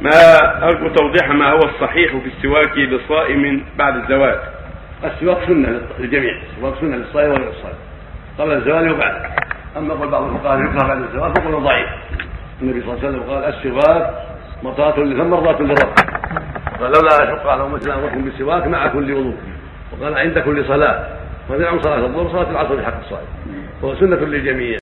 ما أرجو توضيح ما هو الصحيح في السواك للصائم بعد الزواج؟ السواك سنة للجميع السواك سنة للصائم وغير الصائم قبل الزوال وبعد. أما قول بعض الفقهاء يكره بعد الزواج فقول ضعيف. النبي صلى الله عليه وسلم قال السواك مطاة للفم مرضاة للرب. فلولا اشق على امتنا أمركم بالسواك مع كل وضوء. وقال عند كل صلاة. فمنعوا صلاة الظهر صلاه العصر بحق الصائم. وهو سنة للجميع.